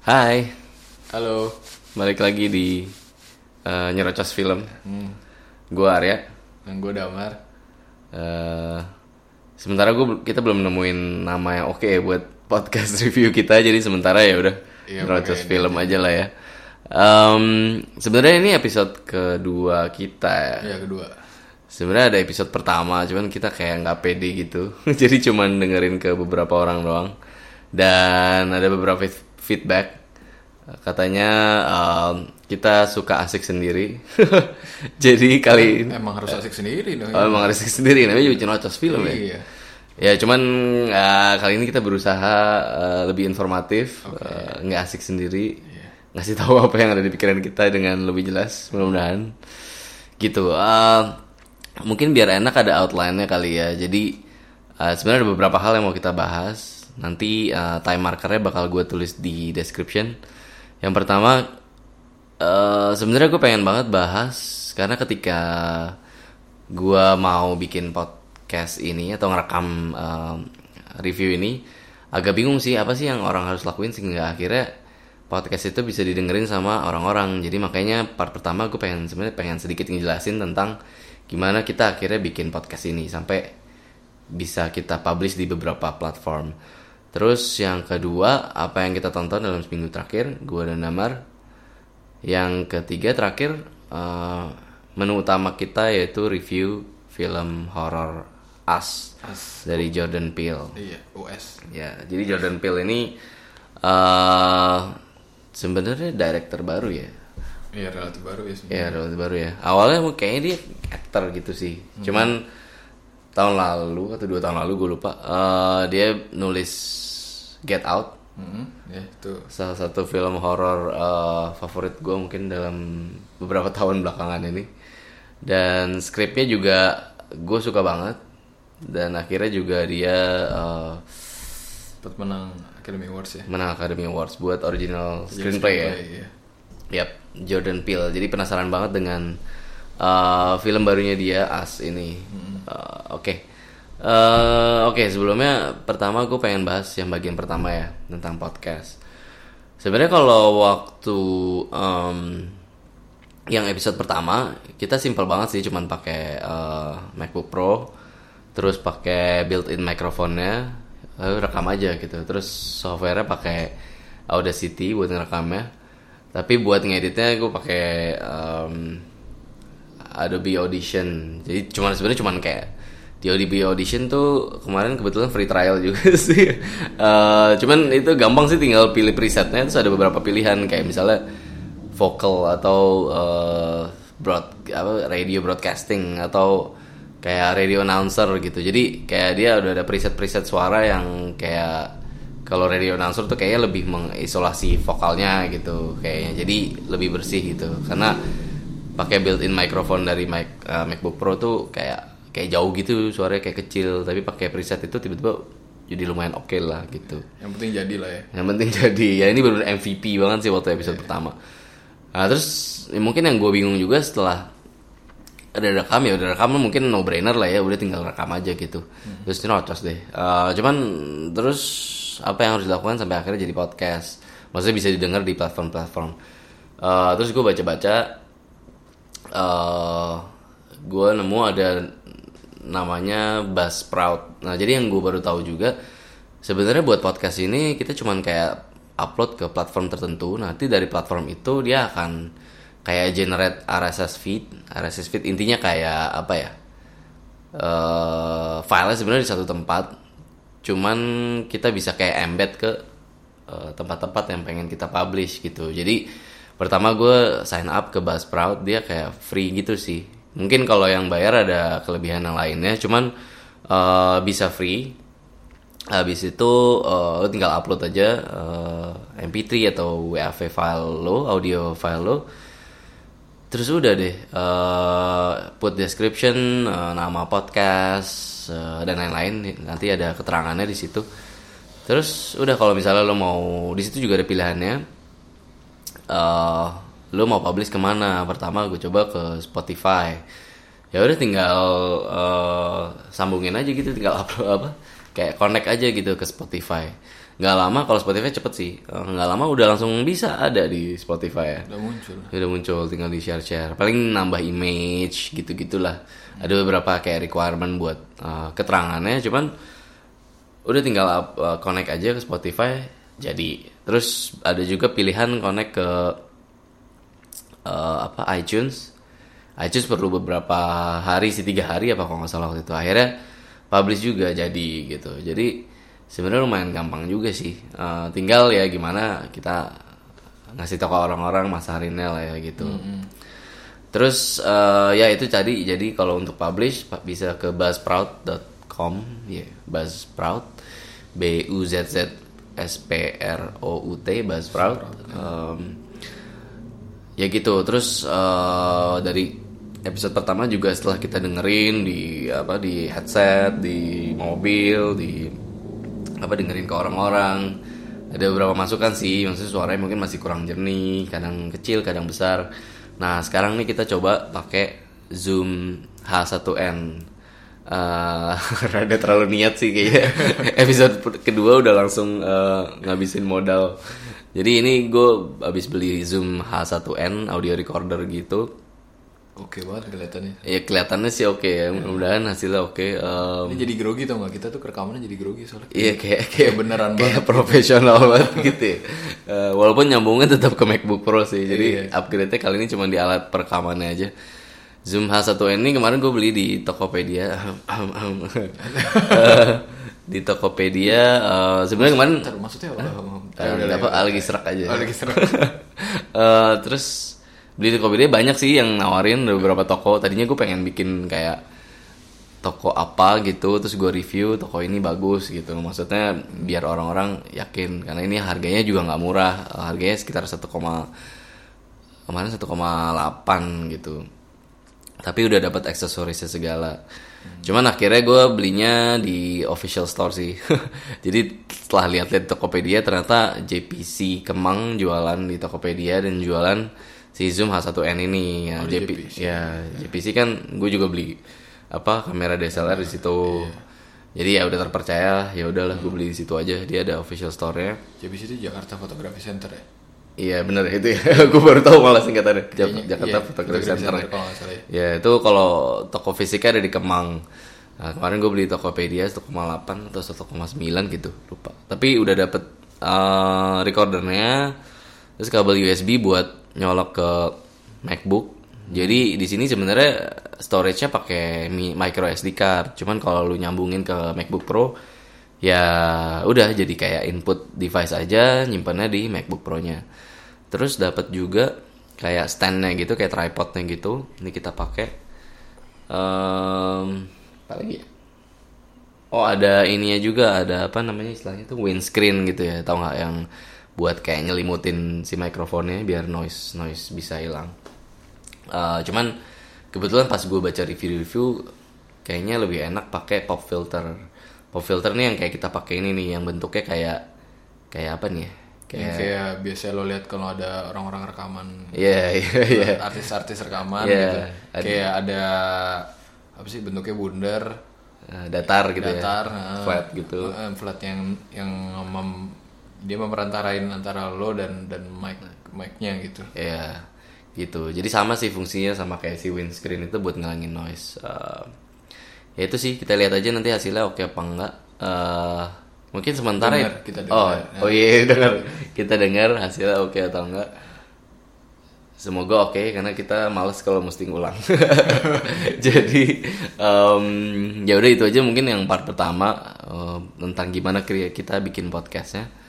Hai, Halo. balik lagi di eh, Nyerocos Film. Hmm. Gue Arya. Dan gue Damar. Eh, sementara gue kita belum nemuin nama yang oke ya buat podcast review kita, jadi sementara ya udah Iya, Nyerocos ini Film aja lah ya. Em, sebenarnya ini episode kedua kita ya. Kedua. Sebenarnya ada episode pertama, cuman kita kayak nggak pede gitu. Jadi cuman dengerin ke beberapa orang doang. Dan ada beberapa feedback. Katanya um, kita suka asik sendiri. Jadi kali ini Emang harus asik sendiri dong. oh, emang asik sendiri namanya juga Cinocos film ya. Iya. Ya cuman uh, kali ini kita berusaha uh, lebih informatif, uh, nggak asik sendiri, ngasih tahu apa yang ada di pikiran kita dengan lebih jelas, mudah-mudahan. Gitu. Uh, mungkin biar enak ada outline-nya kali ya. Jadi uh, sebenarnya ada beberapa hal yang mau kita bahas. Nanti uh, time markernya bakal gue tulis di description. Yang pertama eh sebenarnya gue pengen banget bahas karena ketika gue mau bikin podcast ini atau ngerekam eh, review ini agak bingung sih apa sih yang orang harus lakuin sehingga akhirnya podcast itu bisa didengerin sama orang-orang jadi makanya part pertama gue pengen sebenarnya pengen sedikit ngejelasin tentang gimana kita akhirnya bikin podcast ini sampai bisa kita publish di beberapa platform. Terus yang kedua, apa yang kita tonton dalam seminggu terakhir, gua dan Damar. Yang ketiga terakhir, eh, menu utama kita yaitu review film horor Us As. dari Jordan Peele. Iya. US. Ya, jadi Jordan Peele ini eh sebenarnya director baru ya. Iya relatif baru ya sebenarnya. Ya, relatif baru ya. Awalnya kayaknya dia actor gitu sih. Cuman tahun lalu atau dua tahun lalu gue lupa. eh, dia nulis Get Out, Hmm. Ya itu. salah satu film horor eh, favorit gue mungkin dalam beberapa tahun belakangan ini. Dan skripnya juga gue suka banget. Dan akhirnya juga dia Sempat menang Academy Awards ya. menang Academy Awards buat original Jadi screenplay ya. Iya. Yap, Jordan Peele. Jadi penasaran banget dengan uh, film barunya dia As ini. Uh, Oke, Uh, oke sebelumnya pertama gue pengen bahas yang bagian pertama ya tentang podcast. Sebenarnya kalau waktu um, yang episode pertama kita simple banget sih, cuman pakai uh, MacBook Pro, terus pakai built-in microphone-nya, lalu rekam aja gitu. Terus software-nya pakai Audacity buat ngerekamnya. Tapi buat ngeditnya gue pakai um, Adobe Audition. Jadi cuman sebenarnya cuman kayak di Adobe Audition tuh kemarin kebetulan free trial juga sih. Eh, cuman itu gampang sih tinggal pilih presetnya terus ada beberapa pilihan kayak misalnya vocal atau eh, broad apa radio broadcasting atau kayak radio announcer gitu. Jadi kayak dia udah ada preset-preset suara yang kayak kalau radio announcer tuh kayaknya lebih mengisolasi vokalnya gitu kayaknya. Jadi lebih bersih gitu. Karena pakai built-in microphone dari mic, uh, MacBook Pro tuh kayak kayak jauh gitu suaranya kayak kecil. Tapi pakai preset itu tiba-tiba jadi lumayan oke lah gitu. Yang penting jadi lah ya. yang penting jadi. Ya ini benar MVP banget sih waktu episode pertama. Nah terus ya mungkin yang gue bingung juga setelah ada rekam ya udah rekam mungkin no brainer lah ya udah tinggal rekam aja gitu. Terus nyerocos deh. Eh, cuman terus apa yang harus dilakukan sampai akhirnya jadi podcast? Maksudnya bisa didengar di platform-platform. Eh, terus gue baca-baca eh gue nemu ada namanya Buzzsprout. Nah jadi yang gue baru tahu juga sebenarnya buat podcast ini kita cuman kayak upload ke platform tertentu. Nanti dari platform itu dia akan kayak generate RSS feed. RSS feed intinya kayak apa ya? eh filenya sebenarnya di satu tempat. Cuman kita bisa kayak embed ke eh, tempat-tempat yang pengen kita publish gitu. Jadi pertama gue sign up ke Buzzsprout dia kayak free gitu sih. Mungkin kalau yang bayar ada kelebihan yang lainnya, cuman eh, bisa free. Habis itu eh, lo tinggal upload aja eh, MP3 atau WAV file lo, audio file lo. Terus udah deh, eh, put description, eh, nama podcast eh, dan lain-lain. Nanti ada keterangannya di situ. Terus udah kalau misalnya lo mau di situ juga ada pilihannya. Eh lo mau publish ke mana? Pertama gue coba ke Spotify. Ya udah tinggal eh, sambungin aja gitu, tinggal upload apa, kayak connect aja gitu ke Spotify. nggak lama kalau Spotify cepet sih Eh, nggak lama udah langsung bisa ada di Spotify ya Udah muncul. udah muncul tinggal di share share paling nambah image gitu gitulah ada beberapa kayak requirement buat eh, keterangannya cuman udah tinggal up- eh, connect aja ke Spotify jadi terus ada juga pilihan connect ke eh, apa iTunes. iTunes perlu beberapa hari sih tiga hari apa kalau nggak salah waktu itu. Akhirnya publish juga jadi gitu. Jadi sebenarnya lumayan gampang juga sih. Eh, tinggal ya gimana kita ngasih tahu ke orang-orang masarinnya lah ya gitu. Terus eh, ya itu tadi. Jadi kalau untuk publish bisa ke buzzsprout.com ya buzzsprout. B u z z s p r o u t buzzsprout Em, ya gitu. Terus eh, dari episode pertama juga setelah kita dengerin di apa di headset di mobil di apa dengerin ke orang-orang ada beberapa masukan sih. Maksudnya suaranya mungkin masih kurang jernih kadang kecil kadang besar. Nah sekarang nih kita coba pakai zoom H1n Eh, rada terlalu niat sih kayaknya episode kedua udah langsung eh, ngabisin modal jadi ini gue habis beli zoom H1n audio recorder gitu Oke banget kelihatannya. ya kelihatannya sih oke ya mudah-mudahan hasilnya oke Em, Ini jadi grogi tau nggak? Kita tuh rekamannya jadi grogi soalnya. Iya kayak kayak beneran kayak profesional banget gitu ya. Eh, walaupun nyambungnya tetap ke MacBook Pro sih. Jadi Iya. upgrade-nya kali ini cuma di alat perekamannya aja. Zoom H1n ini kemarin gue beli di Tokopedia. Di Tokopedia eh, sebenarnya kemarin Ntar maksudnya apa? udah lah, apa ya. lagi serak aja. Oh, lagi serak. Eh, terus beli di Tokopedia banyak sih yang nawarin beberapa toko. Tadinya gue pengen bikin kayak toko apa gitu, terus gue review toko ini bagus gitu. Maksudnya biar orang-orang yakin karena ini harganya juga nggak murah. Harganya sekitar 1, kemarin 1,8 gitu. Tapi udah dapat aksesorisnya segala. Cuman akhirnya gue belinya di official store sih. Jadi setelah lihat-lihat di Tokopedia ternyata JPC Kemang jualan di Tokopedia dan jualan si Zoom H1n ini. Ya, Oh, JP, JPC. ya JPC kan gue juga beli apa kamera DSLR di situ. Jadi ya udah terpercaya, ya udahlah gue beli di situ aja. Dia ada official store-nya. JBC itu Jakarta Photography Center ya? Iya bener itu ya. gue baru tahu malah singkatannya. Jak- Kayaknya- Jakarta iya, Photography Center. ya. Center nggak salah ya. Ya itu kalau toko fisiknya ada di Kemang. Nah, kemarin gue beli Tokopedia 1,8 atau 1,9 gitu, lupa. Tapi udah dapet eh, recordernya, terus kabel USB buat nyolok ke MacBook. Jadi di sini sebenarnya storage-nya pakai mi- micro SD card. Cuman kalau lu nyambungin ke MacBook Pro, ya udah jadi kayak input device aja, nyimpannya di MacBook Pro-nya. Terus dapat juga kayak stand-nya gitu, kayak tripodnya gitu. Ini kita pakai. Em, apa lagi ya? Oh ada ininya juga ada apa namanya istilahnya tuh windscreen gitu ya tahu nggak yang buat kayak nyelimutin si mikrofonnya biar noise noise bisa hilang. Eh, cuman kebetulan pas gue baca review-review kayaknya lebih enak pakai pop filter. Pop filter nih yang kayak kita pakai ini nih yang bentuknya kayak kayak apa nih ya? Kayak kayak biasa lo lihat kalau ada orang-orang rekaman Iya iya iya. artis-artis rekaman Iya, gitu. ada. Kayak ada apa sih bentuknya bundar, Eh, datar gitu datar, ya. eh, Flat gitu. flat yang yang mem- dia memerantarain antara lo dan dan mic mic-nya gitu. Iya, gitu. Jadi sama sih fungsinya sama kayak si windscreen itu buat ngilangin noise. Eh, ya itu sih kita lihat aja nanti hasilnya oke apa enggak. Eh, mungkin sementara ya. Dengar, kita dengar. Oh, oh iya dengar. Kita dengar hasilnya oke atau enggak. Semoga oke karena kita males kalau mesti ngulang. Jadi em, ya udah itu aja mungkin yang part pertama eh, tentang gimana kita bikin podcastnya.